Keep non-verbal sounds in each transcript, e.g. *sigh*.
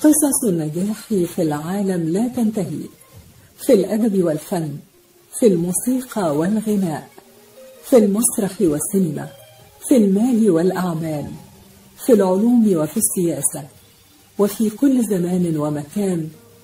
قصص النجاح في العالم لا تنتهي. في الأدب والفن في الموسيقى والغناء في المسرح والسينما في المال والأعمال في العلوم وفي السياسة وفي كل زمان ومكان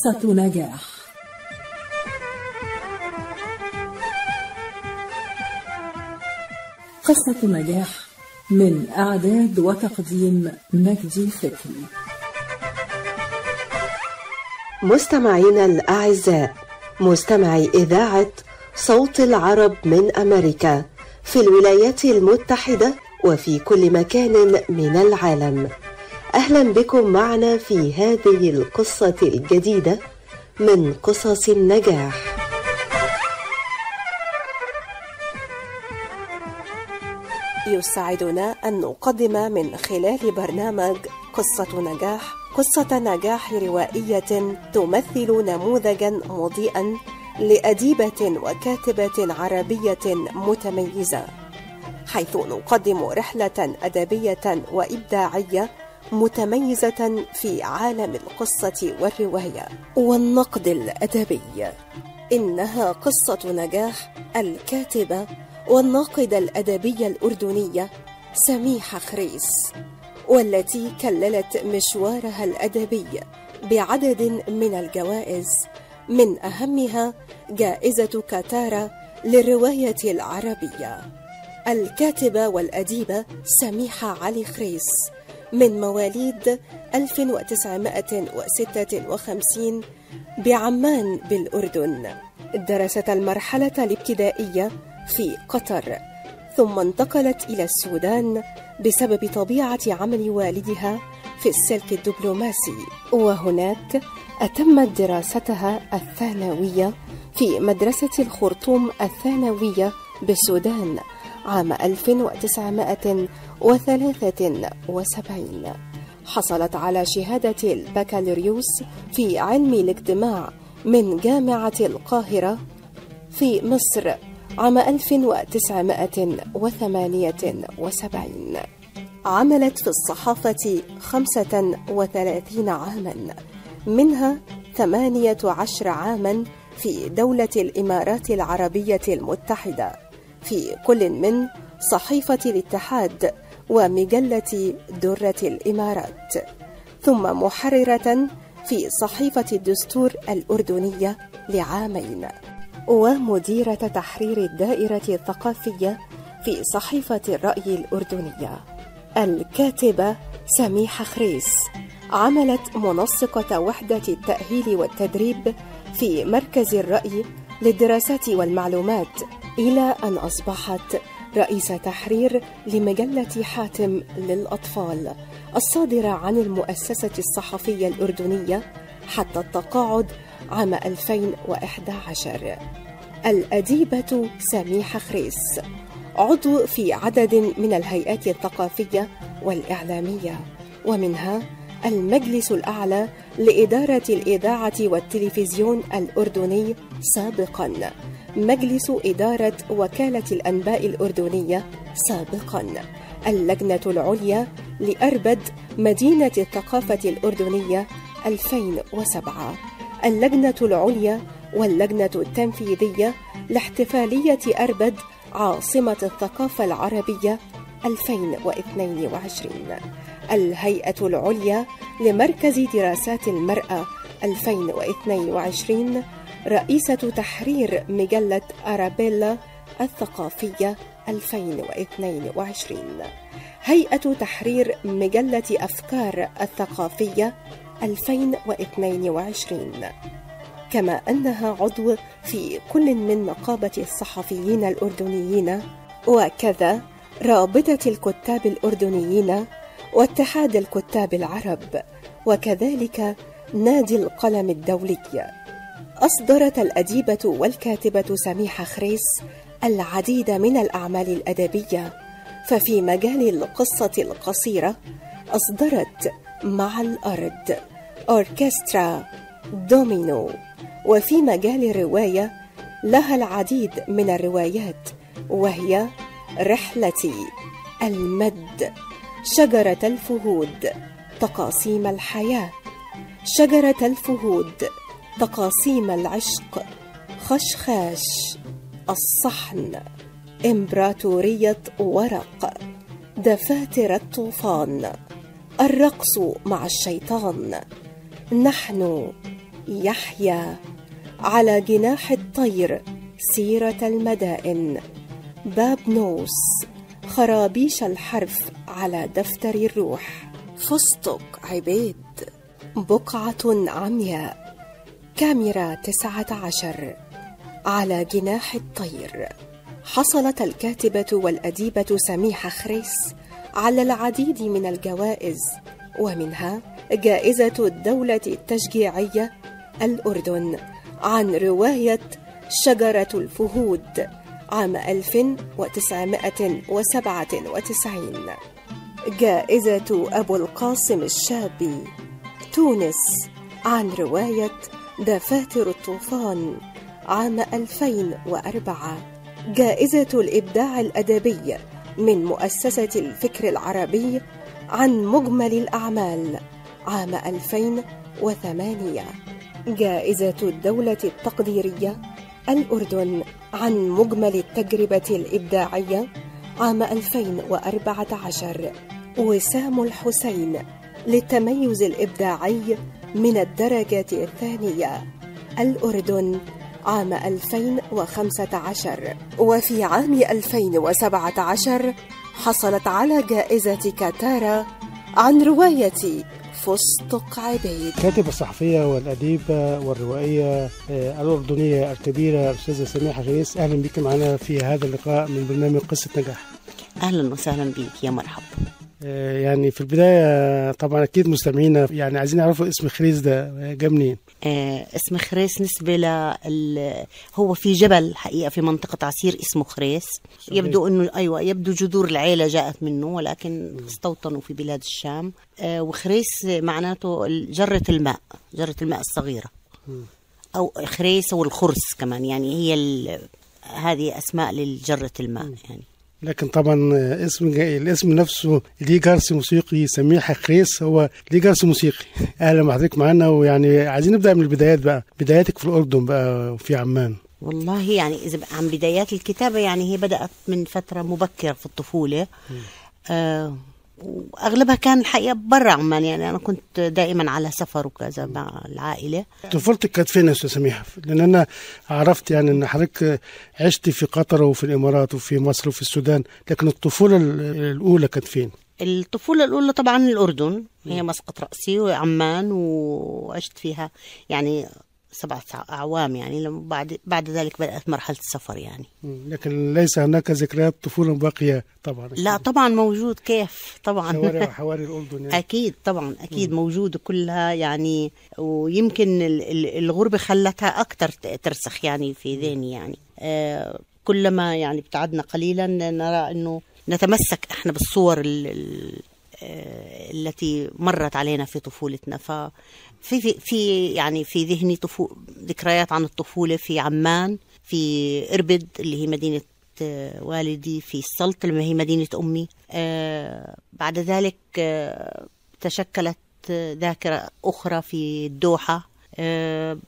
قصة نجاح. قصة نجاح من إعداد وتقديم مجدي فكري مستمعينا الأعزاء مستمعي إذاعة صوت العرب من أمريكا في الولايات المتحدة وفي كل مكان من العالم. أهلا بكم معنا في هذه القصة الجديدة من قصص النجاح. يسعدنا أن نقدم من خلال برنامج قصة نجاح قصة نجاح روائية تمثل نموذجا مضيئا لأديبة وكاتبة عربية متميزة حيث نقدم رحلة أدبية وإبداعية متميزة في عالم القصة والرواية والنقد الأدبي. إنها قصة نجاح الكاتبة والناقدة الأدبية الأردنية سميحة خريس والتي كللت مشوارها الأدبي بعدد من الجوائز. من أهمها جائزة كاتارا للرواية العربية. الكاتبة والأديبة سميحة علي خريس من مواليد 1956 بعمان بالأردن درست المرحلة الابتدائية في قطر ثم انتقلت إلى السودان بسبب طبيعة عمل والدها في السلك الدبلوماسي. وهناك أتمت دراستها الثانوية في مدرسة الخرطوم الثانوية بالسودان عام 1973 حصلت على شهادة البكالوريوس في علم الاجتماع من جامعة القاهرة في مصر عام 1978 عملت في الصحافة 35 عاما منها 18 عاما في دولة الإمارات العربية المتحدة في كل من صحيفة الاتحاد ومجلة درة الإمارات ثم محررة في صحيفة الدستور الأردنية لعامين ومديرة تحرير الدائرة الثقافية في صحيفة الرأي الأردنية. الكاتبة سميحة خريس عملت منسقة وحدة التأهيل والتدريب في مركز الرأي للدراسات والمعلومات إلى أن أصبحت رئيس تحرير لمجلة حاتم للأطفال الصادرة عن المؤسسة الصحفية الأردنية حتى التقاعد عام 2011 الأديبة سميحة خريس عضو في عدد من الهيئات الثقافية والإعلامية ومنها المجلس الأعلى لإدارة الإذاعة والتلفزيون الأردني سابقاً. مجلس إدارة وكالة الأنباء الأردنية سابقاً. اللجنة العليا لأربد مدينة الثقافة الأردنية 2007 اللجنة العليا واللجنة التنفيذية لاحتفالية أربد عاصمة الثقافة العربية 2022 الهيئة العليا لمركز دراسات المرأة 2022 رئيسة تحرير مجلة أرابيلا الثقافية 2022 هيئة تحرير مجلة أفكار الثقافية 2022 كما أنها عضو في كل من نقابة الصحفيين الأردنيين وكذا رابطة الكتاب الأردنيين واتحاد الكتاب العرب وكذلك نادي القلم الدولي. أصدرت الأديبة والكاتبة سميحة خريس العديد من الأعمال الأدبية ففي مجال القصة القصيرة أصدرت مع الأرض أوركسترا دومينو وفي مجال الرواية لها العديد من الروايات وهي رحلتي المد شجرة الفهود تقاسيم الحياة شجرة الفهود تقاسيم العشق. خشخاش. الصحن. إمبراطورية ورق. دفاتر الطوفان. الرقص مع الشيطان. نحن يحيى. على جناح الطير سيرة المدائن. باب نوس. خرابيش الحرف على دفتر الروح. فستق عبيد. بقعة عمياء. كاميرا تسعة عشر. على جناح الطير. حصلت الكاتبة والأديبة سميحة خريس على العديد من الجوائز ومنها جائزة الدولة التشجيعية الأردن عن رواية شجرة الفهود عام 1997 جائزة أبو القاسم الشابي تونس عن رواية دفاتر الطوفان عام 2004 جائزة الإبداع الأدبي من مؤسسة الفكر العربي عن مجمل الأعمال عام 2008 جائزة الدولة التقديرية الأردن عن مجمل التجربة الإبداعية عام 2014 وسام الحسين للتميز الإبداعي من الدرجة الثانية. الأردن عام 2015 وفي عام 2017 حصلت على جائزة كاتارا عن رواية فستق عبيد. كاتبة الصحفية والأديبة والروائية آه، الأردنية الكبيرة الأستاذة سميحة غريس أهلا بك معنا في هذا اللقاء من برنامج قصة نجاح. أهلا وسهلا بيك يا مرحبا. يعني في البداية طبعا أكيد مستمعينا يعني عايزين يعرفوا اسم خريس ده جاء منين. آه اسم خريس نسبة ل هو في جبل حقيقة في منطقة عسير اسمه خريس. يبدو إنه أيوه يبدو جذور العيلة جاءت منه ولكن استوطنوا في بلاد الشام. آه وخريس معناته جرة الماء جرة الماء الصغيرة. أو خريس والخرس كمان يعني هي ال... هذه أسماء لجرة الماء يعني. لكن طبعا اسم الاسم نفسه ليه جرس موسيقي سميحة خريس هو ليه جرس موسيقي. *laughs* أهلا بحضرتك معانا ويعني عايزين نبدأ من البدايات بقى. بداياتك في الأردن بقى وفي عمان. والله يعني بقى عن بدايات الكتابة يعني هي بدأت من فترة مبكرة في الطفولة. آه وأغلبها كان الحقيقة برا عمان يعني أنا كنت دائما على سفر وكذا مع العائلة طفولتك كانت فين يا أستاذ سميحه؟ لأن أنا عرفت يعني أن حضرتك عشت في قطر وفي الإمارات وفي مصر وفي السودان، لكن الطفولة ال- الأولى كانت فين؟ الطفولة الأولى طبعا الأردن هي مسقط رأسي وعمان وعشت فيها يعني سبعة أعوام يعني لما بعد بعد ذلك بدأت مرحلة السفر يعني. لكن ليس هناك ذكريات طفوله باقية طبعا. لا طبعا موجود كيف؟ طبعا. حواري *laughs* حواري الأردن يعني. أكيد طبعا أكيد موجود كلها يعني ويمكن ال- ال- الغربة خلتها أكثر ترسخ يعني في ذهني يعني. آه، كلما يعني ابتعدنا قليلا نرى أنه نتمسك إحنا بالصور ال- التي مرت علينا في طفولتنا. ف في في- يعني في ذهني طفو ذكريات عن الطفولة. في عمان في إربد اللي هي مدينة آه، والدي في السلط اللي هي مدينة أمي. آه، بعد ذلك آه، تشكلت آه، ذاكرة أخرى في الدوحة آه،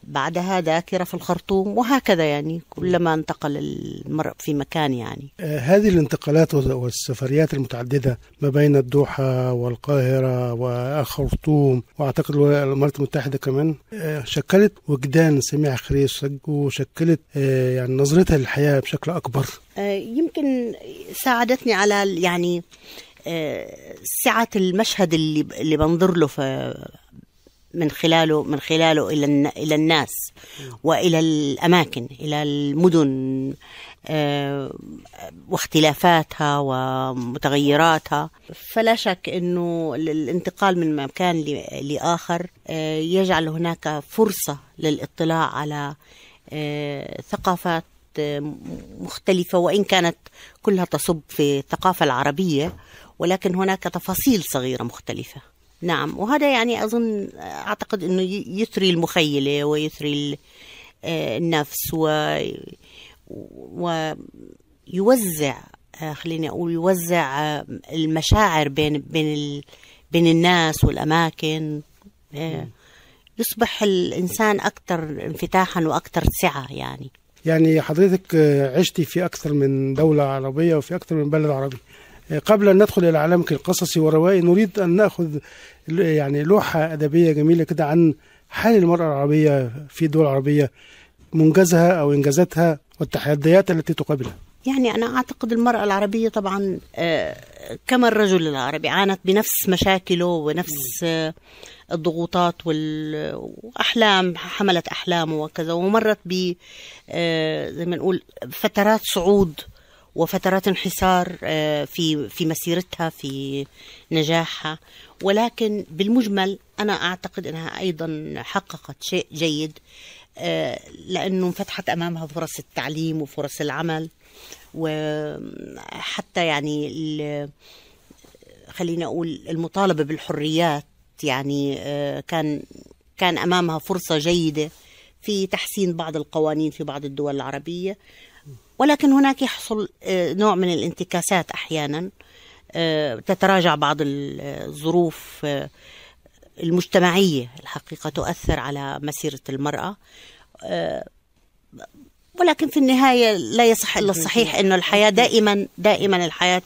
بعدها ذاكرة في الخرطوم وهكذا يعني كلما انتقل المرء في مكان يعني. آه، هذه الانتقالات وال- والسفريات المتعددة ما بين الدوحة والقاهرة والخرطوم وأعتقد الامارات المتحدة كمان آه، شكلت وجدان سميع خريس وشكلت آه، يعني نظرتها للحياة بشكل أكبر. آه، يمكن ساعدتني على يعني آه، سعة المشهد اللي اللي بنظر له في من خلاله من خلاله إلى إلى الناس وإلى الأماكن إلى المدن آه، واختلافاتها ومتغيراتها. فلا شك إنه ال- الانتقال من مكان لآخر آه، يجعل هناك فرصة للاطلاع على آه، ثقافات مختلفة وإن كانت كلها تصب في الثقافة العربية ولكن هناك تفاصيل صغيرة مختلفة. نعم. وهذا يعني أظن أعتقد إنه ي- يثري المخيلة ويثري آه، النفس و ويوزع آه، خليني أقول يوزع آه، المشاعر بين بين ال... بين الناس والأماكن. آه، يصبح الإنسان أكثر انفتاحا وأكثر سعة يعني. يعني حضرتك عشتي في أكثر من دولة عربية وفي أكثر من بلد عربي. قبل أن ندخل إلى عالمك القصصي والروائي نريد أن نأخذ يعني لوحة أدبية جميلة كده عن حال المرأة العربية في الدول العربية منجزها أو إنجازاتها والتحديات التي تقابلها. يعني أنا أعتقد المرأة العربية طبعا آه، كما الرجل العربي عانت بنفس مشاكله ونفس آه، الضغوطات وال- وأحلام حملت أحلامه وكذا ومرت ب آه، زي ما نقول فترات صعود وفترات انحسار آه، في في مسيرتها في نجاحها. ولكن بالمجمل أنا أعتقد أنها أيضا حققت شيء جيد آه، لأنه انفتحت أمامها فرص التعليم وفرص العمل. وحتى يعني خليني أقول المطالبة بالحريات يعني آه، كان كان أمامها فرصة جيدة في تحسين بعض القوانين في بعض الدول العربية. ولكن هناك يحصل آه، نوع من الانتكاسات أحيانا آه، تتراجع بعض ال- الظروف آه، المجتمعية الحقيقة تؤثر على مسيرة المرأة آه، ولكن في النهاية لا يصح إلا الصحيح *laughs* أنه الحياة دائما دائما الحياة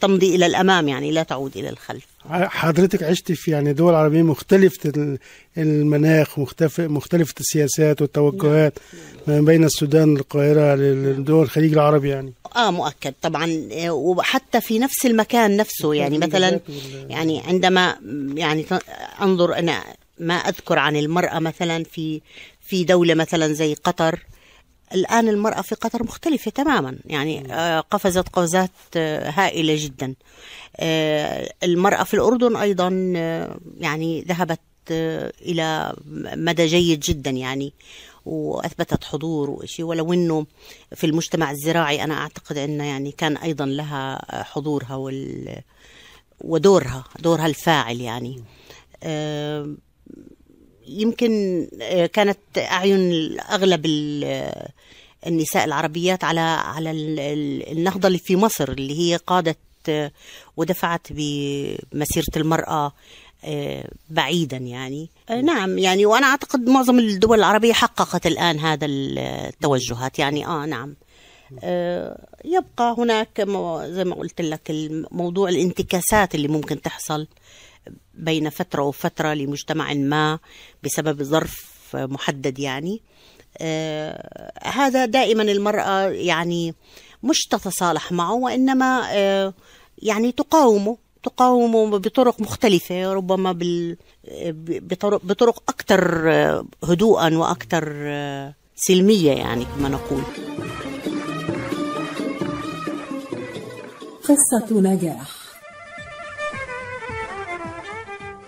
تمضي إلى الأمام يعني لا تعود إلى الخلف. حضرتك عشت في يعني دول عربية مختلفة ال- المناخ مختلف مختلفة السياسات والتوجهات ما بين السودان القاهرة لدول الخليج العربي يعني. آه مؤكد طبعا. آه، وحتى في نفس المكان نفسه يعني مثلا يعني عندما يعني أنظر أنا ما أذكر عن المرأة مثلا في في دولة مثلا زي قطر الآن المرأة في قطر مختلفة تماما. يعني آه، قفزت قفزات آه، هائلة جدا. آه، المرأة في الأردن أيضا آه، يعني ذهبت إلى مدى جيد جدا يعني وأثبتت حضور وشيء ولو إنه في المجتمع الزراعي أنا أعتقد إنه يعني كان أيضا لها حضورها وال ودورها دورها الفاعل يعني. يمكن آه، كانت أعين أغلب ال- النساء العربيات على على ال- ال- النهضة اللي في مصر اللي هي قادت آه، ودفعت بمسيرة المرأة آه، بعيدا يعني. آه، نعم يعني وأنا أعتقد معظم الدول العربية حققت الآن هذا التوجهات. يعني آه نعم. آه، يبقى هناك زي ما قلت لك موضوع الانتكاسات اللي ممكن تحصل. بين فترة وفترة لمجتمع ما بسبب ظرف محدد يعني. آه هذا دائما المرأة يعني مش تتصالح معه وإنما آه يعني تقاومه تقاومه بطرق مختلفة ربما بال بطرق, بطرق أكثر آه، هدوءا وأكثر آه، سلمية يعني كما نقول. قصة نجاح.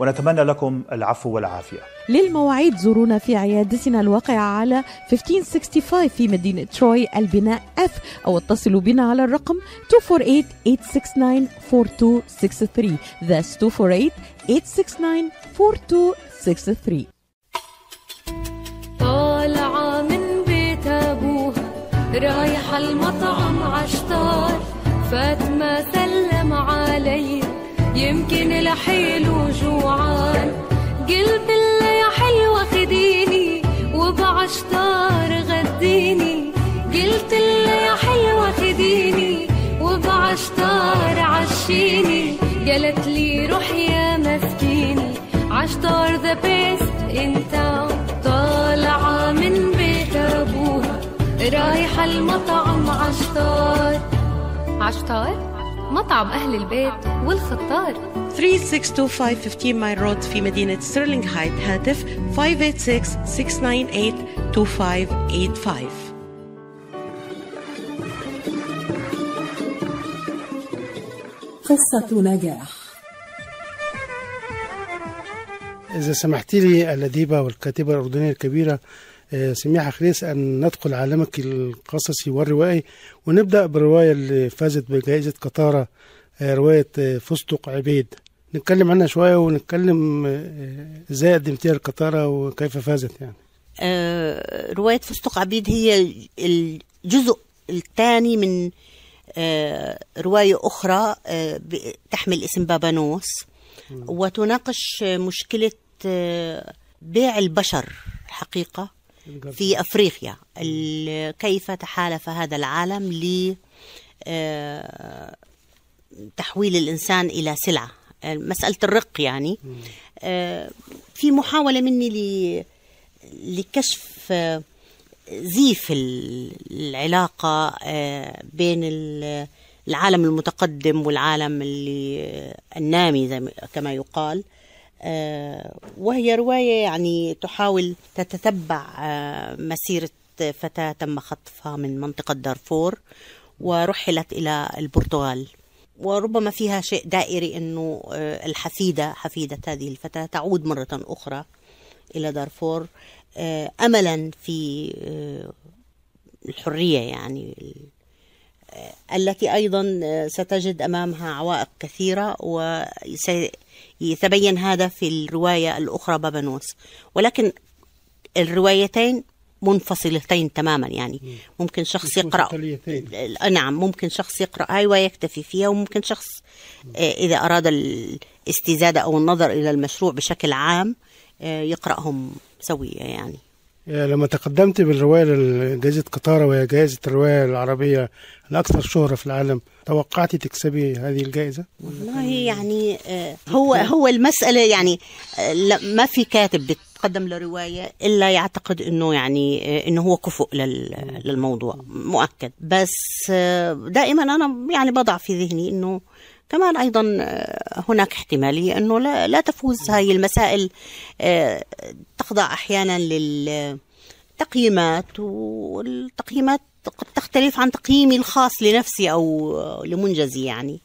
ونتمنى لكم العفو والعافية. للمواعيد زورونا في عيادتنا الواقعة على 1565 في مدينة تروي البناء F أو اتصلوا بنا على الرقم 248-869-4263 That's 248-869-4263 طالعة من بيت أبوها رايحة المطعم عشتار فاطمة سلم علي يمكن لحيله جوعان. قلت له يا حلوة خديني وبعشتار غديني. قلت له يا حلوة خديني وبعشتار عشيني. قالت لي روح يا مسكيني. عشتار the best انت طالعة من بيت أبوها رايحة المطعم عشتار عشتار مطعم أهل البيت والخطار. 3625 15 Mile Road في مدينة Sterling Heights هاتف 586-698-2585 قصة نجاح. إذا سمحت لي الأديبة والكاتبة الأردنية الكبيرة سميحة خريس أن ندخل عالمك القصصي والروائي ونبدأ بالرواية اللي فازت بجائزة قطارة آه، رواية آه، فستق عبيد. نتكلم عنها شوية ونتكلم آه، إزاي قدمتيها القطارة وكيف فازت يعني. آه، رواية فستق عبيد هي الجزء الثاني من آه، رواية أخرى آه، تحمل اسم بابانوس وتناقش مشكلة آه، بيع البشر حقيقة. في أفريقيا. كيف تحالف هذا العالم ل آه، تحويل الإنسان إلى سلعة؟ آه، مسألة الرق يعني. آه، في محاولة مني لكشف زيف ال- العلاقة بين ال- العالم المتقدم والعالم اللي النامي زي ما- كما يقال. وهي رواية يعني تحاول تتتبع آه، مسيرة فتاة تم خطفها من منطقة دارفور ورحلت إلى البرتغال. وربما فيها شيء دائري أنه آه، الحفيدة حفيدة هذه الفتاة تعود مرة أخرى إلى دارفور آه، أملا في آه، الحرية يعني آه، التي أيضا آه، ستجد أمامها عوائق كثيرة وسيتبين هذا في الرواية الأخرى بابانوس ولكن الروايتين منفصلتين تماما يعني. ممكن شخص. آه، نعم ممكن شخص يقرأ هاي ويكتفي فيها وممكن شخص آه، إذا أراد الاستزادة أو النظر إلى المشروع بشكل عام آه، يقرأهم سوية يعني. لما تقدمت بالرواية لجائزة قطارة وهي جائزة الرواية العربية الأكثر شهرة في العالم توقعتي تكسبي هذه الجائزة؟ والله يعني آه، هو هو المسألة يعني آه، ما في كاتب بيتقدم لرواية إلا يعتقد إنه يعني آه، إنه هو كفؤ لل- للموضوع مؤكد بس دائما أنا يعني بضع في ذهني إنه كمان أيضا آه، هناك احتمالية إنه لا, لا تفوز هاي المسائل آه، تخضع أحيانا للتقييمات والتقييمات قد تختلف عن تقييمي الخاص لنفسي أو لمنجزي يعني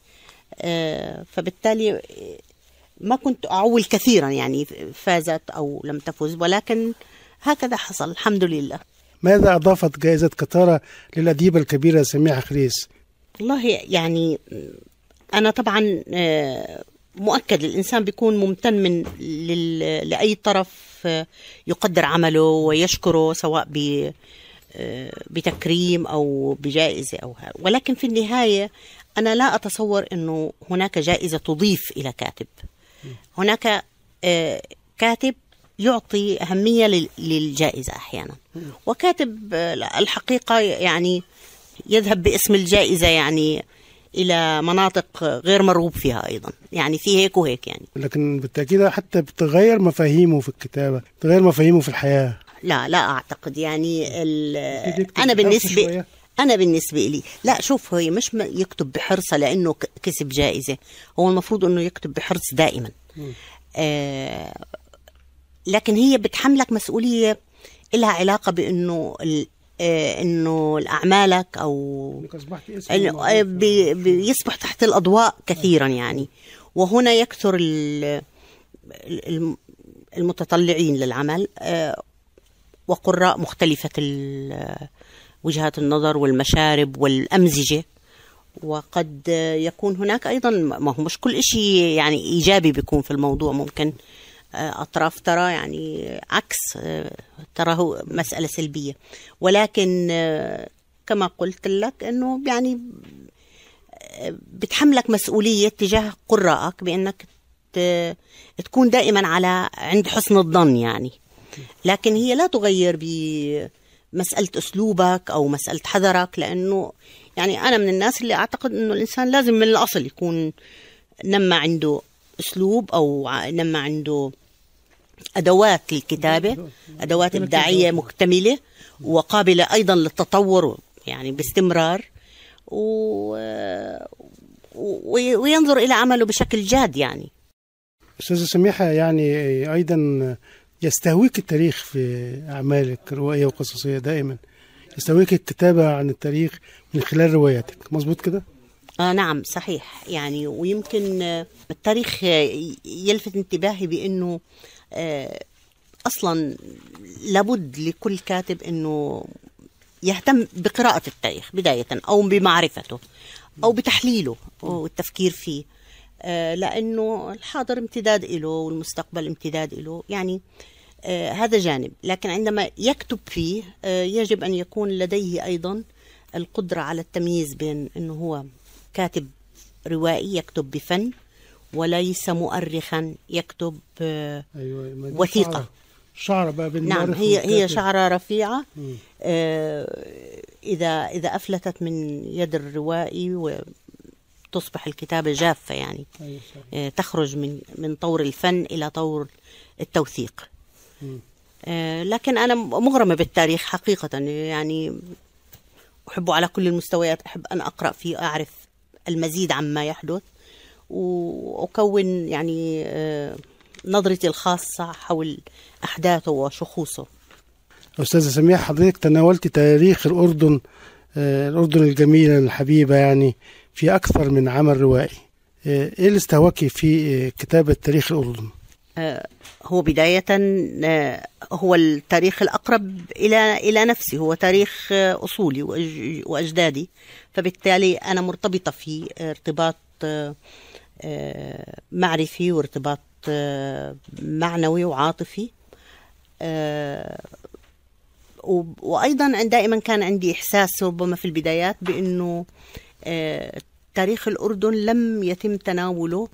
آه، فبالتالي ما كنت أعول كثيرا يعني فازت أو لم تفز ولكن هكذا حصل الحمد لله ماذا أضافت جائزة قطارة للأديبة الكبيرة سميحة خريس؟ والله يعني أنا طبعا آه، مؤكد الإنسان بيكون ممتن من لأي طرف آه، يقدر عمله ويشكره سواء ب آه، بتكريم أو بجائزة أو هذا ولكن في النهاية أنا لا أتصور أنه هناك جائزة تضيف إلى كاتب. هناك كاتب يعطي أهمية لل- للجائزة أحيانا. وكاتب الحقيقة يعني يذهب باسم الجائزة يعني إلى مناطق غير مرغوب فيها أيضا. يعني في هيك وهيك يعني. لكن بالتأكيد حتى بتغير مفاهيمه في الكتابة بتغير مفاهيمه في الحياة. لا لا أعتقد. يعني بالنسبة شوية. أنا بالنسبة لي لا شوف هي مش يكتب بحرصة لأنه كسب جائزة. هو المفروض إنه يكتب بحرص دائما. آه لكن هي بتحملك مسؤولية لها علاقة بإنه إنه اعمالك أو إنه. بي- بيصبح تحت الأضواء كثيرا يعني وهنا يكثر ال- ال- المتطلعين للعمل آه، وقراء مختلفة ال- وجهات النظر والمشارب والأمزجة وقد يكون هناك أيضا ما هو مش كل شيء يعني إيجابي بيكون في الموضوع ممكن آه، أطراف ترى يعني عكس آه، تراه مسألة سلبية. ولكن آه، كما قلت لك أنه يعني بتحملك مسؤولية تجاه قراءك بأنك تكون دائما على عند حسن الظن يعني. لكن هي لا تغير بمسألة أسلوبك أو مسألة حذرك لأنه يعني أنا من الناس اللي أعتقد أنه الإنسان لازم من الأصل يكون نما عنده أسلوب أو ع- نما عنده أدوات للكتابة أدوات. إبداعية مكتملة وقابلة أيضا للتطور يعني باستمرار و... وينظر إلى عمله بشكل جاد يعني. أستاذة سميحة يعني أيضا يستهويك التاريخ في أعمالك روائيه وقصصية دائما. يستهويك الكتابة عن التاريخ من خلال رواياتك. مظبوط كده؟ آه نعم صحيح. يعني ويمكن آه، التاريخ آه، يلفت انتباهي بأنه آه، أصلا لابد لكل كاتب أنه يهتم بقراءة التاريخ بداية أو بمعرفته أو بتحليله والتفكير فيه. آه، لأنه الحاضر امتداد له والمستقبل امتداد له يعني هذا جانب. لكن عندما يكتب فيه يجب أن يكون لديه أيضا القدرة على التمييز بين أنه هو كاتب روائي يكتب بفن وليس مؤرخا يكتب آه، دي وثيقة. شعرة. بقى نعم هي هي. شعرة رفيعة. آه، إذا إذا أفلتت من يد الروائي وتصبح الكتابة جافة يعني أيوة. آه، تخرج من من طور الفن إلى طور التوثيق. آه، لكن أنا مغرمة بالتاريخ حقيقة يعني أحبه على كل المستويات أحب أن أقرأ فيه أعرف المزيد عما يحدث وأكون يعني آه، نظرتي الخاصة حول أحداثه وشخوصه أستاذة سميحة حضرتك تناولت تاريخ الأردن آه، الأردن الجميلة الحبيبة يعني في أكثر من عمل روائي آه، إيه اللي استهواكي في كتابة تاريخ الأردن؟ هو بداية آه، هو التاريخ الأقرب إلى إلى نفسي هو تاريخ آه، أصولي وأج- وأجدادي. فبالتالي أنا مرتبطة فيه ارتباط آه، معرفي وارتباط معنوي وعاطفي. وأيضا دائما كان عندي إحساس ربما في البدايات بأنه تاريخ الأردن لم يتم تناوله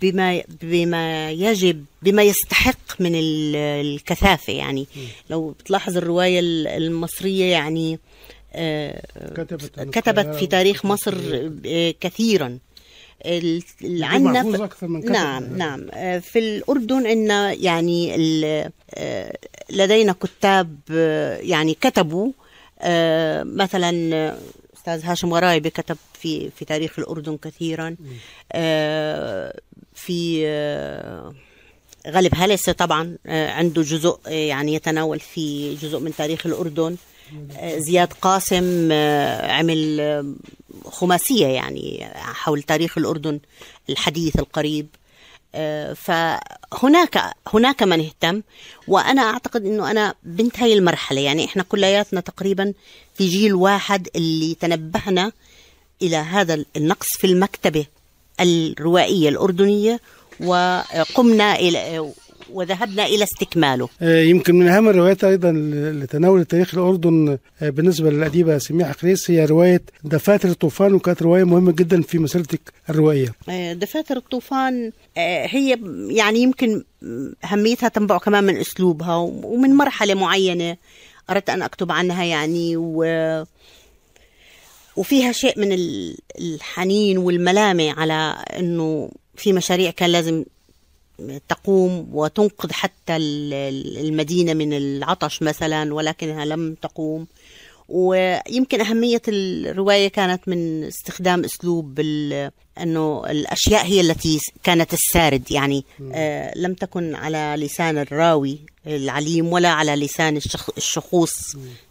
بما بما يجب بما يستحق من ال- الكثافة يعني. لو بتلاحظ الرواية ال- المصرية يعني آه، كتبت عن كتبت في تاريخ مصر آه، كثيرا. كتب. نعم نعم. آه، في الأردن عندنا يعني آه، لدينا كتاب آه، يعني كتبوا آه، مثلا آه، أستاذ هاشم غرايبي كتب في في تاريخ الأردن كثيرا. آه، في آه، غالب هلسة طبعا آه، عنده جزء يعني يتناول في جزء من تاريخ الأردن. زياد قاسم عمل خماسية يعني حول تاريخ الأردن الحديث القريب. فهناك هناك من اهتم وأنا أعتقد إنه أنا بنت هاي المرحلة. يعني إحنا كلياتنا تقريبا في جيل واحد اللي تنبهنا إلى هذا النقص في المكتبة الروائية الأردنية وقمنا إلى وذهبنا إلى استكماله. آه، يمكن من أهم الروايات أيضا اللي تناولت تاريخ الأردن آه، بالنسبة للأديبة سميحة خريس هي رواية دفاتر الطوفان وكانت رواية مهمة جدا في مسيرتك الروائية. آه، دفاتر الطوفان هي يعني يمكن أهميتها تنبع كمان من أسلوبها ومن مرحلة معينة أردت أن أكتب عنها يعني و وفيها شيء من ال- الحنين والملامة على أنه في مشاريع كان لازم تقوم وتنقذ حتى ال- ال- المدينة من العطش مثلا ولكنها لم تقوم. ويمكن أهمية الرواية كانت من استخدام أسلوب أنه الأشياء هي التي كانت السارد يعني آه لم تكن على لسان الراوي. العليم ولا على لسان الشخ الشخوص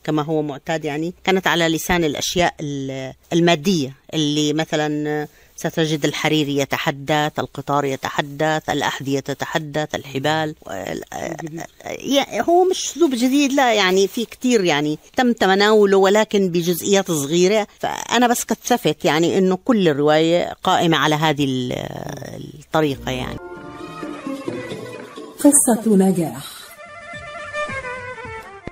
كما هو معتاد يعني. كانت على لسان الأشياء ال- المادية اللي مثلا ستجد الحرير يتحدث القطار يتحدث الأحذية تتحدث الحبال هو مش أسلوب جديد لا يعني في كتير يعني تم تناوله ولكن بجزئيات صغيرة. فأنا بس كتشفت يعني أنه كل الرواية قائمة على هذه ال- الطريقة يعني. قصة نجاح.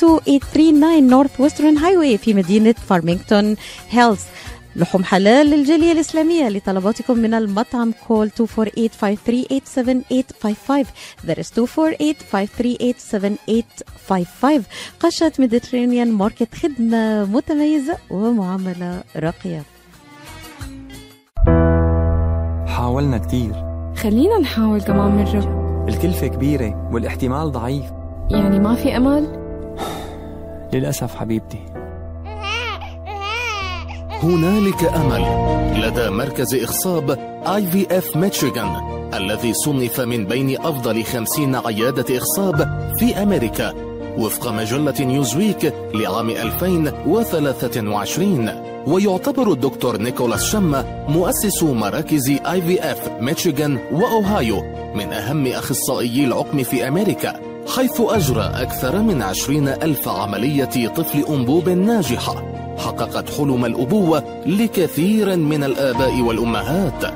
32839 Northwestern Highway في مدينة Farmington Hills لحوم حلال للجالية الإسلامية لطلباتكم من المطعم call 248-538-7855 that is 248-538-7855 قشة Mediterranean Market خدمة متميزة ومعاملة راقية حاولنا كتير خلينا نحاول كمان مرة الكلفة كبيرة والاحتمال ضعيف يعني ما في أمل؟ للأسف حبيبتي. هنالك أمل لدى مركز إخصاب IVF ميشيغان الذي صنف من بين أفضل خمسين عيادة إخصاب في أمريكا وفق مجلة نيوزويك لعام 2023 ويعتبر الدكتور نيكولاس شما مؤسس مراكز IVF ميشيغان وأوهايو من أهم أخصائيي العقم في أمريكا. حيث أجرى أكثر من عشرين ألف عملية طفل أنبوب ناجحة حققت حلم الأبوة لكثير من الآباء والأمهات.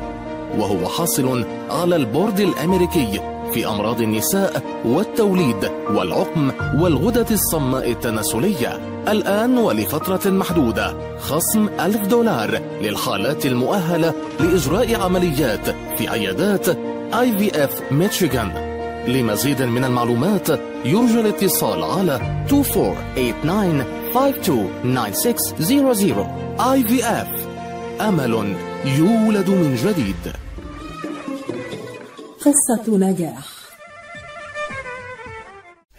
وهو حاصل على البورد الأمريكي في أمراض النساء والتوليد والعقم والغدة الصماء التناسلية. الآن ولفترة محدودة خصم ألف دولار للحالات المؤهلة لإجراء عمليات في عيادات IVF ميشيغان لمزيد من المعلومات يرجى الاتصال على 2489 اي في اف أمل يولد من جديد. قصة نجاح.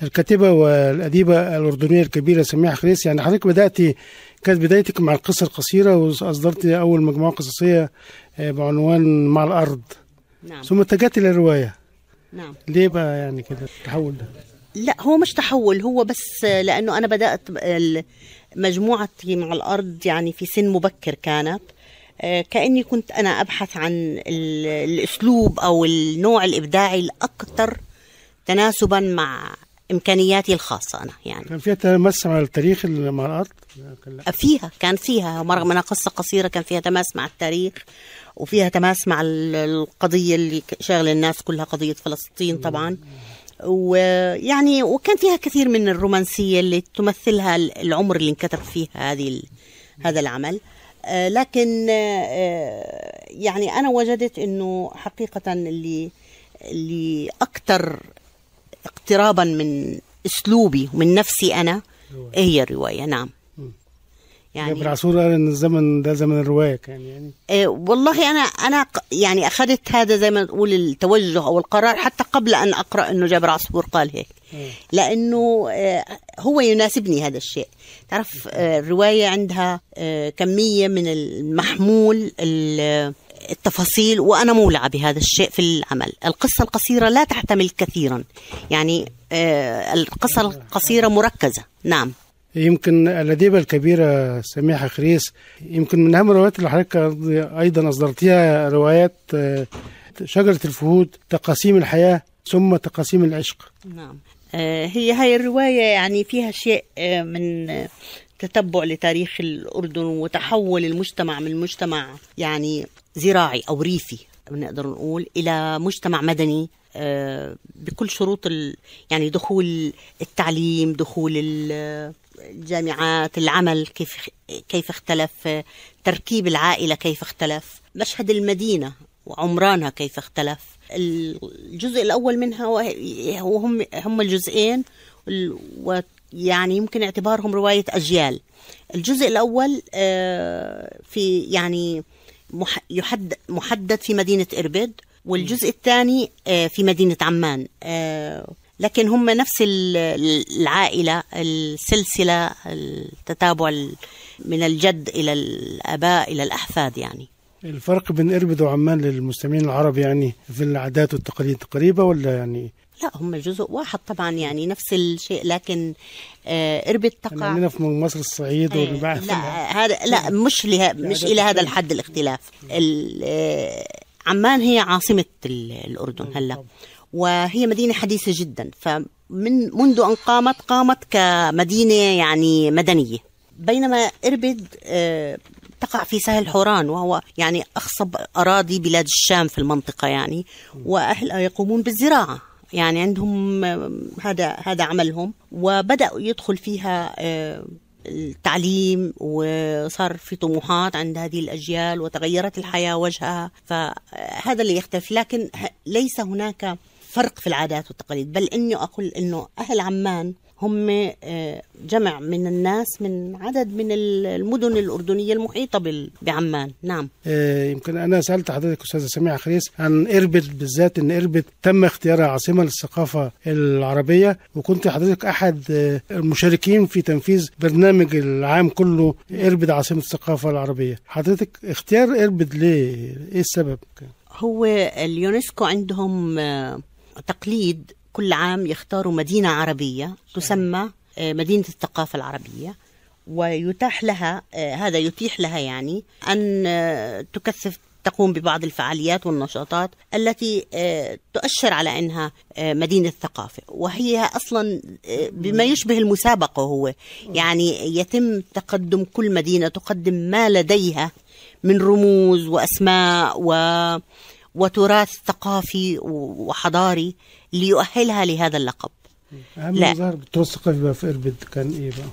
الكاتبة والأديبة الأردنية الكبيرة سميحة خريس يعني حضرتك بدأتي كانت بدايتك مع القصة القصيرة وأصدرت أول مجموعة قصصية آه، بعنوان مع الأرض. نعم. ثم اتجهت للرواية نعم. ليه بقى يعني كده التحول ده؟ لا هو مش تحول هو بس لأنه أنا بدأت مجموعتي مع الأرض يعني في سن مبكر كانت. آه، كأني كنت أنا أبحث عن ال- الأسلوب أو النوع الإبداعي الأكثر تناسبا مع إمكانياتي الخاصة أنا يعني. كان فيها تمس مع التاريخ مع لا. فيها كان فيها رغم انها قصه قصيرة كان فيها تماس مع التاريخ. وفيها تماس مع ال- القضية اللي شاغلة الناس كلها قضية فلسطين طبعا. ويعني وكان فيها كثير من الرومانسية اللي تمثلها ال- العمر اللي انكتب فيه هذه هذا العمل. آه، لكن آه، يعني أنا وجدت إنه حقيقة اللي اللي أكثر اقترابا من أسلوبي ومن نفسي أنا هي الرواية نعم. يعني جابر عاشور قال إن الزمن ده زمن الرواية كان يعني. إيه والله أنا أنا يعني أخذت هذا زي ما نقول التوجه أو القرار حتى قبل أن أقرأ إنه جابر عصفور قال هيك. لأنه آه، هو يناسبني هذا الشيء. تعرف آه، الرواية عندها آه، كمية من المحمول ال- التفاصيل وأنا مولعة بهذا الشيء في العمل. القصة القصيرة لا تحتمل كثيرا. يعني آه، القصة القصيرة مركزة. نعم. يمكن الأديبة الكبيرة سميحة خريس يمكن من أهم الروايات اللي حضرتك أيضا أصدرتيها روايات آه، شجرة الفهود تقاسيم الحياة ثم تقاسيم العشق. نعم. آه، هي هاي الرواية يعني فيها شيء آه، من تتبع لتاريخ الأردن وتحول المجتمع من مجتمع يعني زراعي أو ريفي بنقدر نقول إلى مجتمع مدني بكل شروط يعني دخول التعليم دخول الجامعات العمل كيف كيف اختلف تركيب العائلة كيف اختلف مشهد المدينة وعمرانها كيف اختلف. الجزء الأول منها وه- وهم هم الجزئين ال- ويعني يمكن اعتبارهم رواية أجيال. الجزء الأول آه، في يعني محدد في مدينة إربد والجزء الثاني آه، في مدينة عمان. آه، لكن هم نفس ال- العائلة السلسلة التتابع ال- من الجد إلى الآباء إلى الأحفاد يعني. الفرق بين إربد وعمان للمستمعين العرب يعني في العادات والتقاليد قريبة ولا يعني؟ لا هم جزء واحد طبعا يعني نفس الشيء لكن آه، إربد يعني تقع عندنا في مصر الصعيد والبحث لا هذا لا مش له مش إلى هذا الحد الاختلاف. ال- آه، عمان هي عاصمة ال- الأردن هلأ. وهي مدينة حديثة جدا. فمن منذ أن قامت قامت كمدينة يعني مدنية. بينما إربد آه، تقع في ساحل حوران وهو يعني أخصب أراضي بلاد الشام في المنطقة يعني. وأهلها يقومون بالزراعة. يعني عندهم آه، هذا هذا عملهم. وبدأوا يدخل فيها آه، التعليم وصار في طموحات عند هذه الأجيال وتغيرت الحياة وجهها. فهذا اللي يختلف. لكن ليس هناك فرق في العادات والتقاليد. بل إني أقول إنه أهل عمان هم آه، جمع من الناس من عدد من ال- المدن الأردنية المحيطة بعمان. نعم. آه، يمكن أنا سألت حضرتك أستاذة سميحة خريس عن إربد بالذات إن إربد تم اختيارها عاصمة للثقافة العربية وكنت حضرتك أحد آه، المشاركين في تنفيذ برنامج العام كله إربد عاصمة الثقافة العربية. حضرتك اختيار إربد ليه؟ إيه السبب؟ هو اليونسكو عندهم تقليد كل عام يختاروا مدينة عربية تسمى آه، مدينة الثقافة العربية. ويتاح لها آه، هذا يتيح لها يعني أن آه، تكثف تقوم ببعض الفعاليات والنشاطات التي تؤشر على أنها مدينة ثقافة. وهي أصلا بما يشبه المسابقة هو. يعني يتم تقدم كل مدينة تقدم ما لديها من رموز وأسماء و وتراث ثقافي وحضاري ليؤهلها لهذا اللقب. اهم لا. التراث الثقافي في إربد كان إيه بقى؟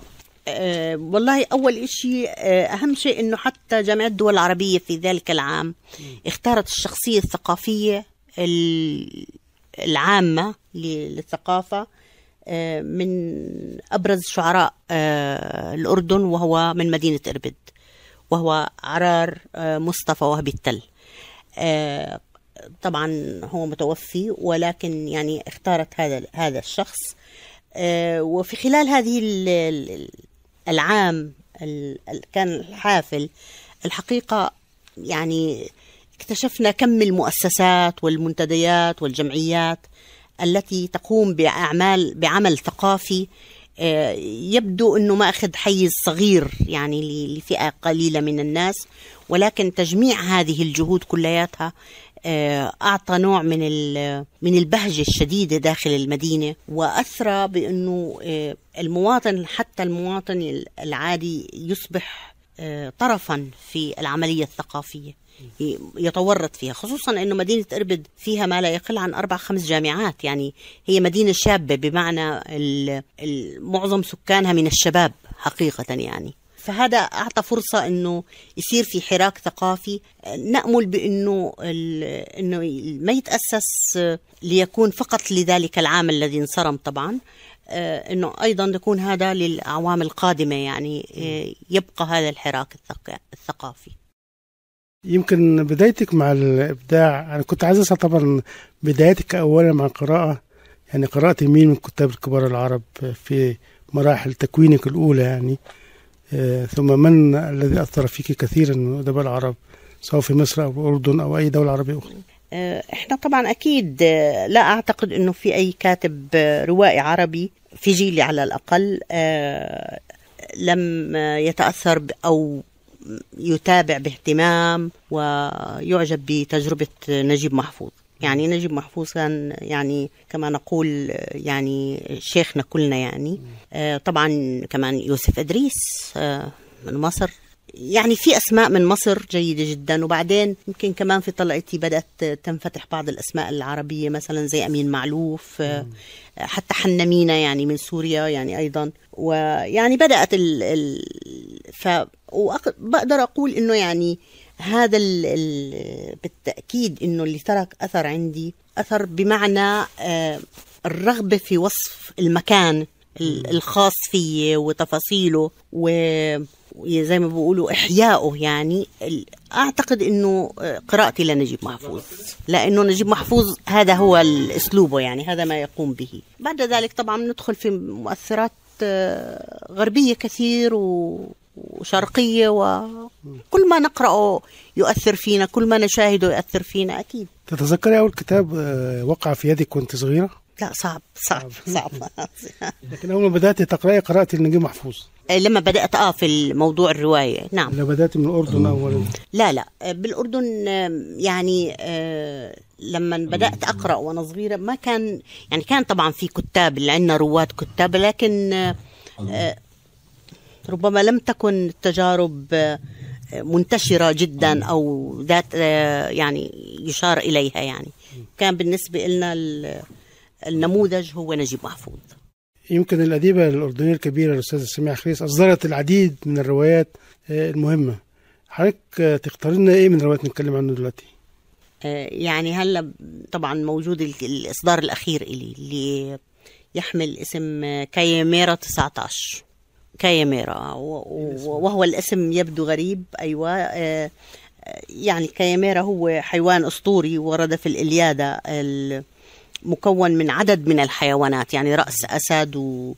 أه والله أول إشي أه أهم شيء أنه حتى جامعة الدول العربية في ذلك العام اختارت الشخصية الثقافية ال- العامة للثقافة أه من أبرز شعراء أه الأردن وهو من مدينة إربد وهو عرار أه مصطفى وهبي التل. طبعا هو متوفي ولكن يعني اختارت هذا هذا الشخص. آه، وفي خلال هذه ال- ال- العام ال- ال- كان الحافل الحقيقة يعني اكتشفنا كم المؤسسات والمنتديات والجمعيات التي تقوم بأعمال بعمل ثقافي آه، يبدو أنه ما أخذ حيز صغير يعني لفئة قليلة من الناس. ولكن تجميع هذه الجهود كلياتها أعطى نوع من من البهجة الشديدة داخل المدينة وأثرى بأنه آه، المواطن حتى المواطن العادي يصبح آه، طرفا في العملية الثقافية يتورط فيها خصوصا أنه مدينة إربد فيها ما لا يقل عن أربع خمس جامعات يعني هي مدينة شابة بمعنى معظم سكانها من الشباب حقيقة يعني. فهذا أعطى فرصة أنه يصير في حراك ثقافي. نأمل بأنه ال- أنه ما يتأسس ليكون فقط لذلك العام الذي انصرم طبعا. آه، إنه أيضا يكون هذا للأعوام القادمة يعني آه، يبقى هذا الحراك الثق- الثقافي. يمكن بدايتك مع الإبداع أنا كنت عايز أسأل طبعا بدايتك اولا مع القراءه يعني قرأت مين من الكتاب الكبار العرب في مراحل تكوينك الأولى يعني؟ ثم من الذي أثر فيك كثيرا من الادباء العرب سواء في مصر أو الاردن أو أي دولة عربية أخرى؟ آه، إحنا طبعا أكيد آه، لا أعتقد إنه في أي كاتب آه، روائي عربي في جيلي على الأقل آه، لم آه، يتاثر أو يتابع باهتمام ويعجب بتجربة نجيب محفوظ. يعني نجيب محفوظ كان يعني كما نقول يعني شيخنا كلنا يعني. آه، طبعا كمان يوسف إدريس آه، من مصر. يعني في أسماء من مصر جيدة جدا. وبعدين يمكن كمان في طلعتي بدأت تنفتح بعض الأسماء العربية مثلا زي أمين معلوف آه، حتى حنمينة يعني من سوريا يعني أيضا. ويعني بدأت ال, ال ف بقدر أقول إنه يعني هذا ال ال بالتأكيد إنه اللي ترك أثر عندي أثر بمعنى آه، الرغبة في وصف المكان ال- الخاص فيه وتفاصيله و زي ما بيقولوا إحيائه يعني. أعتقد إنه آه، قراءتي لنجيب محفوظ لأنه نجيب محفوظ هذا هو أسلوبه يعني هذا ما يقوم به. بعد ذلك طبعا ندخل في مؤثرات آه، غربية كثير و- وشرقية وكل ما نقرأه يؤثر فينا كل ما نشاهده يؤثر فينا أكيد. تتذكري أول كتاب آه، وقع في يدك وأنت صغيرة؟ لا صعب صعب صعب. *laughs* *laughs* لكن أول ما بدأت تقرأي قرأت لنجيب محفوظ. لما بدأت آه في الموضوع الرواية. نعم. لو بدأت من الأردن اولا لا لا. بالأردن آم، يعني آه، لما بدأت أقرأ وأنا صغيرة ما كان يعني كان طبعا في كتاب اللي عندنا رواد كتاب لكن آه، آه، ربما لم تكن التجارب آه، منتشرة جدا أو ذات آه، يعني يشار إليها يعني. كان بالنسبة لنا ال- النموذج هو نجيب محفوظ. يمكن الأديبة الأردنية الكبيرة الأستاذة سميحة خريس أصدرت العديد من الروايات آه، المهمة. حضرتك تختار لنا إيه من الروايات نتكلم عنه دلوقتي؟ يعني هلا طبعا موجود ال- الإصدار الأخير إلي اللي يحمل اسم كايميرا 19 كايميرا و- و- وهو الاسم يبدو غريب. أيوه. آه، آه، يعني كايميرا هو حيوان أسطوري ورد في الإليادة ال- مكون من عدد من الحيوانات يعني رأس أسد و-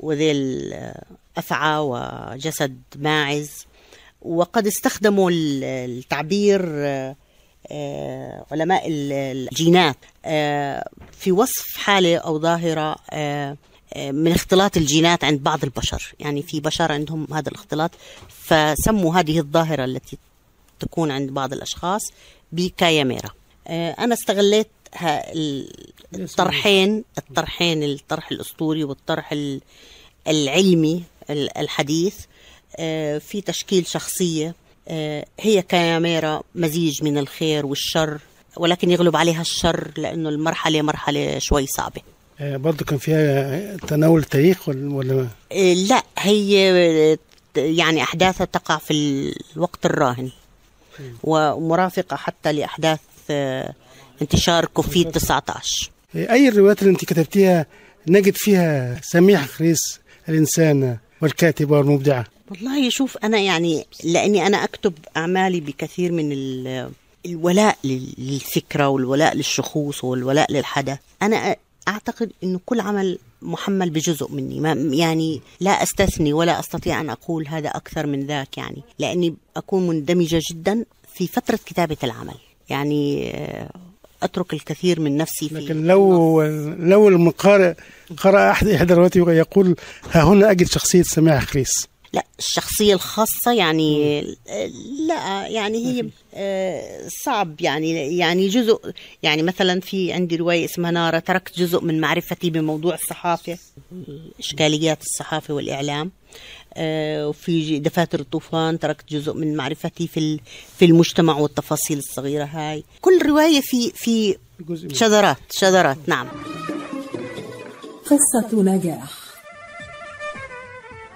وذيل آه، أفعى وجسد ماعز. وقد استخدموا ال- التعبير علماء ال- الجينات في وصف حالة أو ظاهرة من اختلاط الجينات عند بعض البشر. يعني في بشر عندهم هذا الاختلاط فسموا هذه الظاهرة التي تكون عند بعض الأشخاص بكاياميرا آه، أنا استغليت الطرحين الطرحين الطرح الأسطوري والطرح ال- العلمي ال- الحديث آه، في تشكيل شخصية. آه، هي كاميرا مزيج من الخير والشر ولكن يغلب عليها الشر لأنه المرحلة مرحلة شوي صعبة. آه، برضه كان فيها تناول التاريخ ولا آه، لا هي آه، يعني أحداثها تقع في الوقت الراهن ومرافقة حتى لأحداث آه، انتشار كوفيد 19 آه، أي الروايات اللي أنت كتبتيها نجد فيها سميحة خريس الإنسانة والكاتبة والمبدعة والله شوف أنا يعني لأني أنا أكتب أعمالي بكثير من ال- الولاء لل- للفكرة والولاء للشخوص والولاء للحدث. أنا أ- أعتقد أنه كل عمل محمل بجزء مني. ما يعني لا أستثني ولا أستطيع أن أقول هذا أكثر من ذاك يعني. لأني أكون مندمجة جدا في فترة كتابة العمل. يعني آه، أترك الكثير من نفسي في لكن لو لو المقارئ قرأ أحد إحدى الروايات يقول ها هنا أجد شخصية سميحة خريس. لا الشخصية الخاصة يعني لا يعني هي آه، صعب يعني يعني جزء يعني مثلا في عندي رواية اسمها نارة تركت جزء من معرفتي بموضوع الصحافة إشكاليات الصحافة والإعلام. آه، وفي دفاتر الطوفان تركت جزء من معرفتي في في المجتمع والتفاصيل الصغيرة هاي. كل رواية في في شذرات شذرات نعم. قصة نجاح.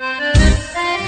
Thank you.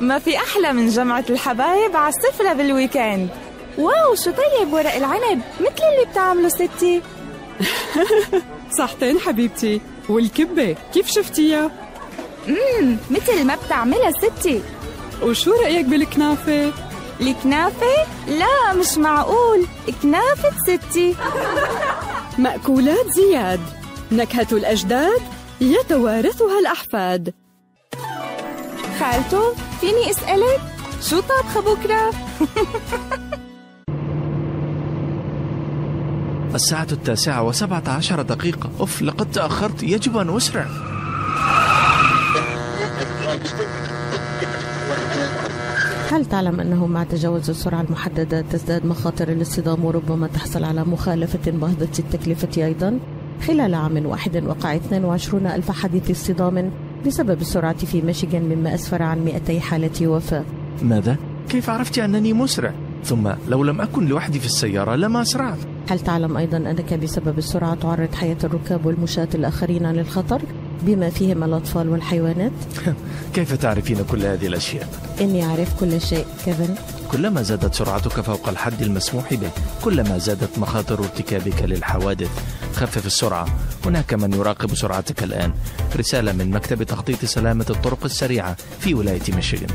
ما في أحلى من جمعة الحبايب على السفرة بال weekend wow شو طيب ورق العنب؟ مثل اللي بتعمله ستي. *laughs* صحتين حبيبتي. والكبة كيف شفتيها؟ امم مثل ما بتعملها ستي. وشو رأيك بالكنافة؟ الكنافة؟ لا مش معقول. كنافة ستي. مأكولات زياد. نكهة الأجداد يتوارثها الأحفاد. خالته فيني أسألك شو طابخة بكرة؟ *laughs* الساعة التاسعة وسبعة عشر دقيقة أوف لقد تأخرت يجب أن أسرع هل تعلم أنه مع تجاوز السرعة المحددة تزداد مخاطر الاصطدام وربما تحصل على مخالفة باهظة التكلفة أيضا؟ خلال عام واحد وقع 22 ألف حادث اصطدام بسبب السرعة في ميشيغان مما أسفر عن 200 حالة وفاة ماذا؟ كيف عرفت أنني مسرع؟ ثم لو لم أكن لوحدي في السيارة لما أسرعت هل تعلم أيضا أنك بسبب السرعة تعرض حياة الركاب والمشاة الآخرين للخطر بما فيهم الأطفال والحيوانات؟ *laughs* كيف تعرفين كل هذه الأشياء؟ إني أعرف كل شيء كيفن؟ كلما زادت سرعتك فوق الحد المسموح به كلما زادت مخاطر ارتكابك للحوادث خفف السرعة. هناك من يراقب سرعتك الآن. رسالة من مكتب تخطيط سلامة الطرق السريعة في ولاية ميشيغان.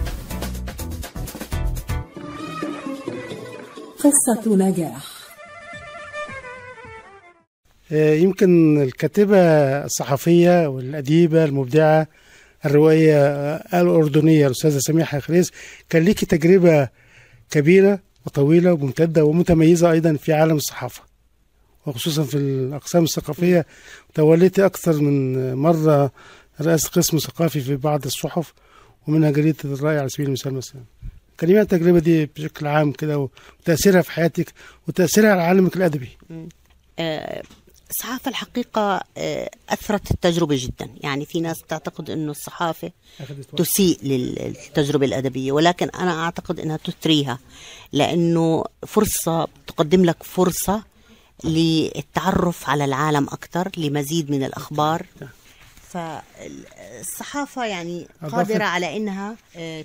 قصة نجاح. يمكن الكاتبة الصحفية والأديبة المبدعة الروائية الأردنية الأستاذة سميحة خريس كان ليكي تجربة كبيرة وطويلة وممتدة ومتميزة أيضا في عالم الصحافة وخصوصا في الأقسام الثقافية. توليتي أكثر من مرة رئاسة قسم ثقافي في بعض الصحف ومنها جريدة الرأي على سبيل المثال مثلا. كلمة التجربة دي بشكل عام كده وتأثيرها في حياتك وتأثيرها على عالمك الأدبي. آه، الصحافة الحقيقة آه، أثرت التجربة جدا. يعني في ناس تعتقد أنه الصحافة تسيء للتجربة الأدبية. ولكن أنا أعتقد أنها تثريها لأنه فرصة تقدم لك فرصة للتعرف على العالم أكثر لمزيد من الأخبار. فالصحافة يعني قادرة على أنها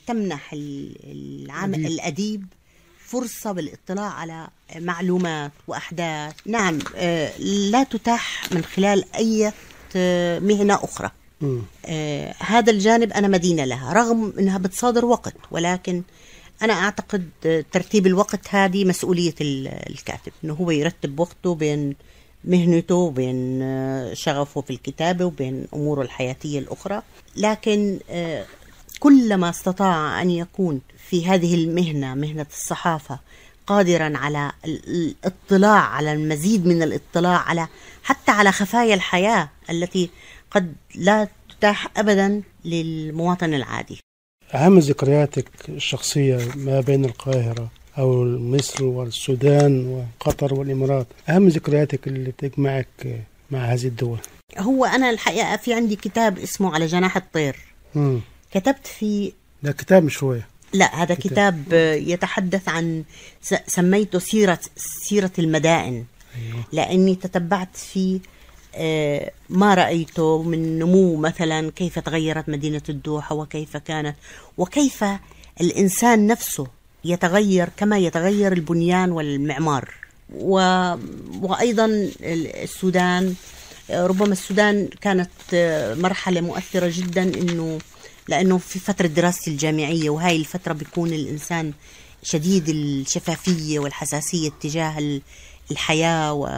تمنح ال- العام أديب. الأديب فرصة بالاطلاع على معلومات وأحداث. نعم آه، لا تتاح من خلال أي مهنة أخرى. آه، هذا الجانب أنا مدينة لها رغم أنها بتصادر وقت ولكن أنا أعتقد ترتيب الوقت هذه مسؤولية ال- الكاتب أنه هو يرتب وقته بين مهنته وبين آه، شغفه في الكتابة وبين أموره الحياتية الأخرى. لكن كلما استطاع أن يكون في هذه المهنة مهنة الصحافة قادرا على ال- الاطلاع على المزيد من الاطلاع على حتى على خفايا الحياة التي قد لا تتاح أبدا للمواطن العادي. أهم ذكرياتك الشخصية ما بين القاهرة أو مصر والسودان وقطر والإمارات أهم ذكرياتك اللي تجمعك مع هذه الدول؟ هو أنا الحقيقة في عندي كتاب اسمه على جناح الطير. مم. كتبت فيه ده كتاب مش رواية لا هذا كتاب. كتاب, يتحدث عن سميته سيرة سيرة المدائن أيوه. لأني تتبعت فيه آه، ما رأيته من نمو مثلا كيف تغيرت مدينة الدوحة وكيف كانت وكيف الإنسان نفسه يتغير كما يتغير البنيان والمعمار و... وأيضا ال- السودان آه، ربما السودان كانت آه، مرحلة مؤثرة جدا إنه لأنه في فترة دراستي الجامعية وهاي الفترة بيكون الإنسان شديد الشفافية والحساسية تجاه ال- الحياة و...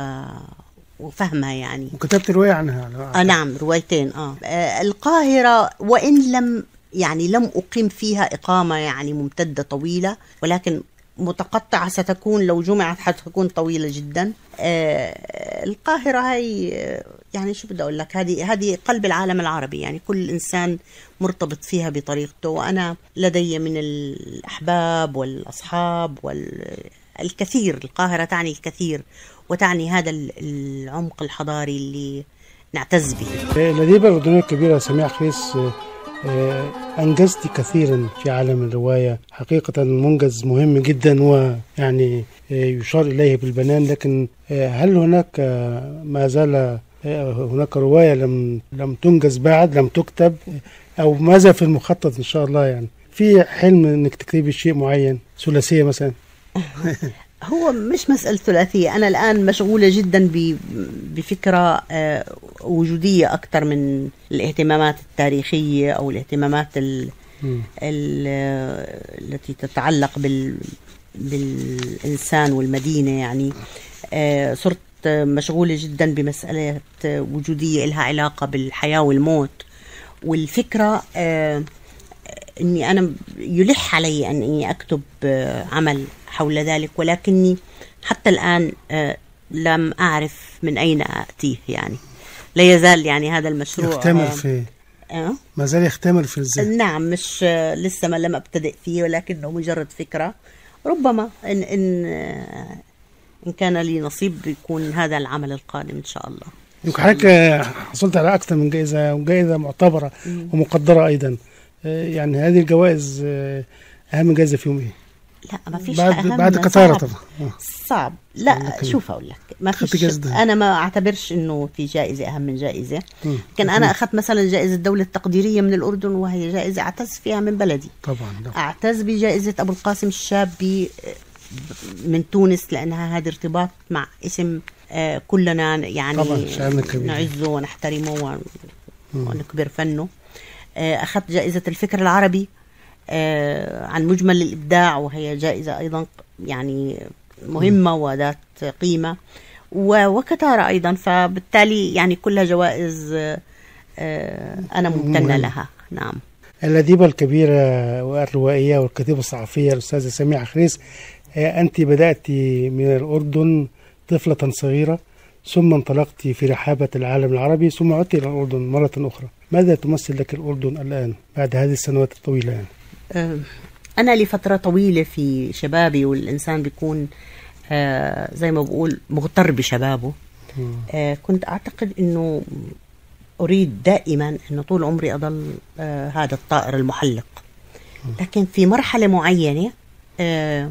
وفهمها يعني وكتبت رواية عنها آه نعم روايتين آه. آه القاهرة وإن لم يعني لم أقيم فيها إقامة يعني ممتدة طويلة ولكن متقطعة ستكون لو جمعت حتكون طويلة جدا. آه القاهرة هي آه، يعني شو بدي أقول لك هذه هذه قلب العالم العربي يعني كل إنسان مرتبط فيها بطريقته. وأنا لدي من الأحباب والأصحاب والكثير القاهرة تعني الكثير وتعني هذا ال- العمق الحضاري اللي نعتز به. الأديبة الأردنية الكبيرة سميع خريس آه، آه، أنجزت كثيرا في عالم الرواية. حقيقة منجز مهم جدا ويعني آه، يشار إليه بالبنان. لكن آه، هل هناك آه، ما زال آه، هناك رواية لم لم تنجز بعد لم تكتب؟ أو ماذا في المخطط إن شاء الله يعني؟ في حلم إنك تكتبي شيء معين ثلاثية مثلا؟ *laughs* هو مش مسألة ثلاثية. أنا الآن مشغولة جدا بفكرة آه، وجودية أكثر من الاهتمامات التاريخية أو الاهتمامات ال ال التي تتعلق بال بالإنسان والمدينة يعني. آه، صرت مشغولة جدا بمسألة وجودية لها علاقة بالحياة والموت. والفكرة آه، إني أنا يلح علي أني أكتب آه، عمل حول ذلك ولكني حتى الآن آه، لم أعرف من أين أتيه يعني لا يزال يعني هذا المشروع يختمر آه، في آه؟ ما زال يختمر في الذهن نعم مش آه، لسه ما لم أبتدئ فيه ولكنه مجرد فكرة ربما إن آه، إن كان لي نصيب يكون هذا العمل القادم إن شاء الله يمكن حضرتك حصلت على أكثر من جائزة وجائزة معتبرة. ومقدرة أيضا يعني هذه الجوائز أهم جائزة فيهم إيه؟ لا ما فيش بعد أهم بعد قطارة. طبعا آه. صعب لا شوف أقول لك ما فيش ده. أنا ما أعتبرش إنه في جائزة أهم من جائزة مم. كان أنا أخذت مثلا جائزة الدولة التقديريه من الأردن وهي جائزة أعتز فيها من بلدي طبعا لا. أعتز بجائزة أبو القاسم الشابي من تونس لأنها هذا ارتباط مع اسم آه، كلنا يعني طبعاً،. نعزه ونحترمه. ونكبر فنه آه، أخذت جائزة الفكر العربي آه، عن مجمل الإبداع وهي جائزة أيضا يعني مهمة وذات قيمة و- وكتارة أيضا فبالتالي يعني كلها جوائز آه، آه، أنا ممتنة مهمة. لها نعم الأديبة الكبيرة والروائية والكاتبة الصحفية الأستاذة سميعة خريس آه، أنت بدأت من الأردن طفلة صغيرة ثم انطلقت في رحابة العالم العربي ثم عدت إلى الأردن مرة أخرى ماذا تمثل لك الأردن الآن بعد هذه السنوات الطويلة يعني؟ أنا لفترة طويلة في شبابي والإنسان بيكون آه، زي ما بقول مغتر بشبابه. آه، كنت أعتقد أنه أريد دائما أنه طول عمري أضل آه، هذا الطائر المحلق. لكن في مرحلة معينة آه،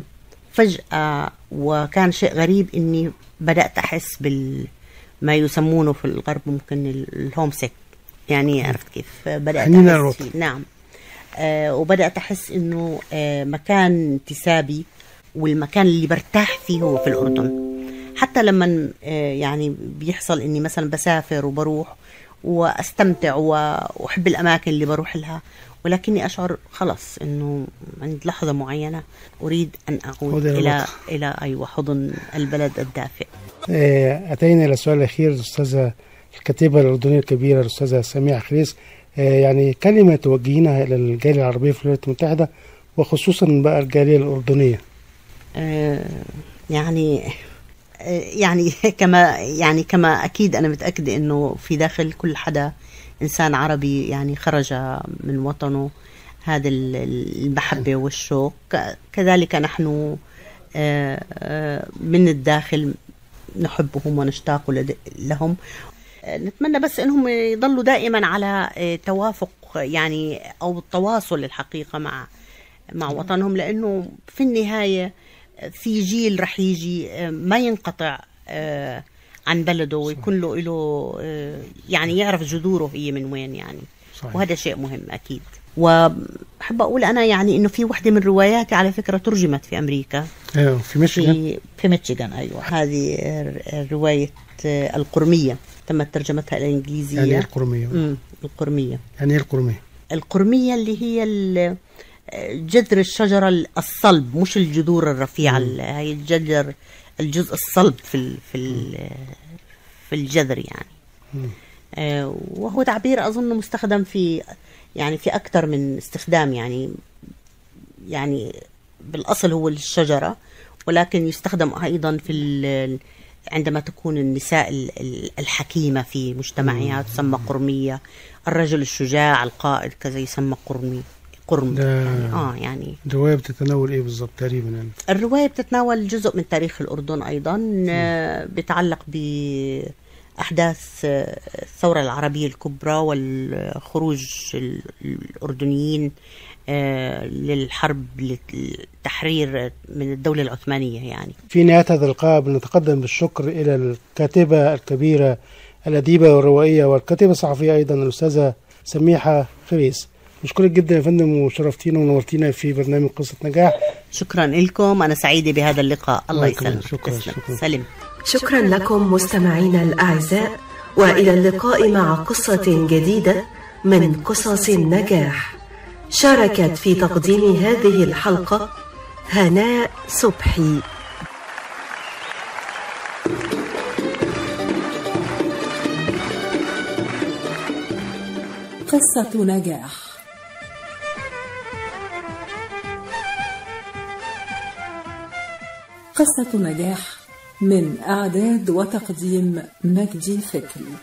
فجأة وكان شيء غريب أني بدأت أحس بال ما يسمونه في الغرب ممكن ال- الهومسيك يعني عرفت كيف؟ بدأت حنين أحس الوطن. نعم. آه وبدأت أحس إنه آه مكان انتسابي والمكان اللي برتاح فيه هو في الأردن. حتى لما آه يعني بيحصل إني مثلا بسافر وبروح وأستمتع وأحب الأماكن اللي بروح لها ولكني أشعر خلص أنه عند لحظة معينة أريد أن أعود عودة إلى إلى الوطن. إلى أيوة حضن البلد الدافئ. أتينا إلى السؤال الأخير الأستاذة الكاتبة الأردنية الكبيرة الأستاذة سميحة خريس. يعني كلمة توجهينها إلى الجالية العربية في الولايات المتحدة وخصوصا بقى الجالية الأردنية. آه، يعني آه، يعني *laughs* كما يعني كما أكيد أنا متاكده إنه في داخل كل حدا إنسان عربي يعني خرج من وطنه هذا ال- المحبه والشوق كذلك نحن آه، آه، من الداخل نحبهم ونشتاق لهم. آه، نتمنى بس إنهم يضلوا دائما على آه، توافق يعني أو التواصل الحقيقة مع مع وطنهم لأنه في النهاية في جيل رح يجي آه، ما ينقطع آه، عن بلده ويكون له له آه، يعني يعرف جذوره هي من وين يعني. صحيح. وهذا شيء مهم أكيد. وبحب أقول أنا يعني إنه في وحدة من رواياتي على فكرة ترجمت في أمريكا. أيوة، في ميشيغان؟ في في ميشيغان أيوه. هذه رواية آه، القرمية. تمت ترجمتها إلى الانجليزيه يعني إيه القرمية؟ امم القرمية. يعني إيه القرمية؟ القرمية اللي هي جذر الشجرة الصلب مش الجذور الرفيعة ال- هي الجذر الجزء الصلب في ال في ال في الجذر يعني. مم. آه، وهو تعبير أظن مستخدم في يعني في أكثر من استخدام يعني يعني بالأصل هو الشجرة ولكن يستخدم أيضا في عندما تكون النساء ال- ال- الحكيمة في مجتمعها تسمى قرمية الرجل الشجاع القائد كذا يسمى قرمي قرم. يعني آه يعني. الرواية بتتناول إيه بالظبط تقريبا؟ يعني الرواية بتتناول جزء من تاريخ الأردن أيضا آه، بيتعلق بأحداث آه، الثورة العربية الكبرى والخروج ال- الأردنيين آه، للحرب للتحرير من الدولة العثمانية يعني. في نهاية هذا اللقاء بنتقدم بالشكر إلى الكاتبة الكبيرة الأديبة والروائية والكاتبة الصحفية أيضا الأستاذة سميحة خريس نشكرك جدا يا فندم وشرفتينا ونورتينا في برنامج قصة نجاح. شكرا لكم. أنا سعيدة بهذا اللقاء. الله. يسلمك. شكراً، تسلم. شكراً. سلم. شكرا لكم مستمعينا الأعزاء وإلى اللقاء مع قصة جديدة من قصص النجاح. شاركت في تقديم هذه الحلقة هناء صبحي. قصة نجاح. قصة نجاح من إعداد وتقديم مجدي فكري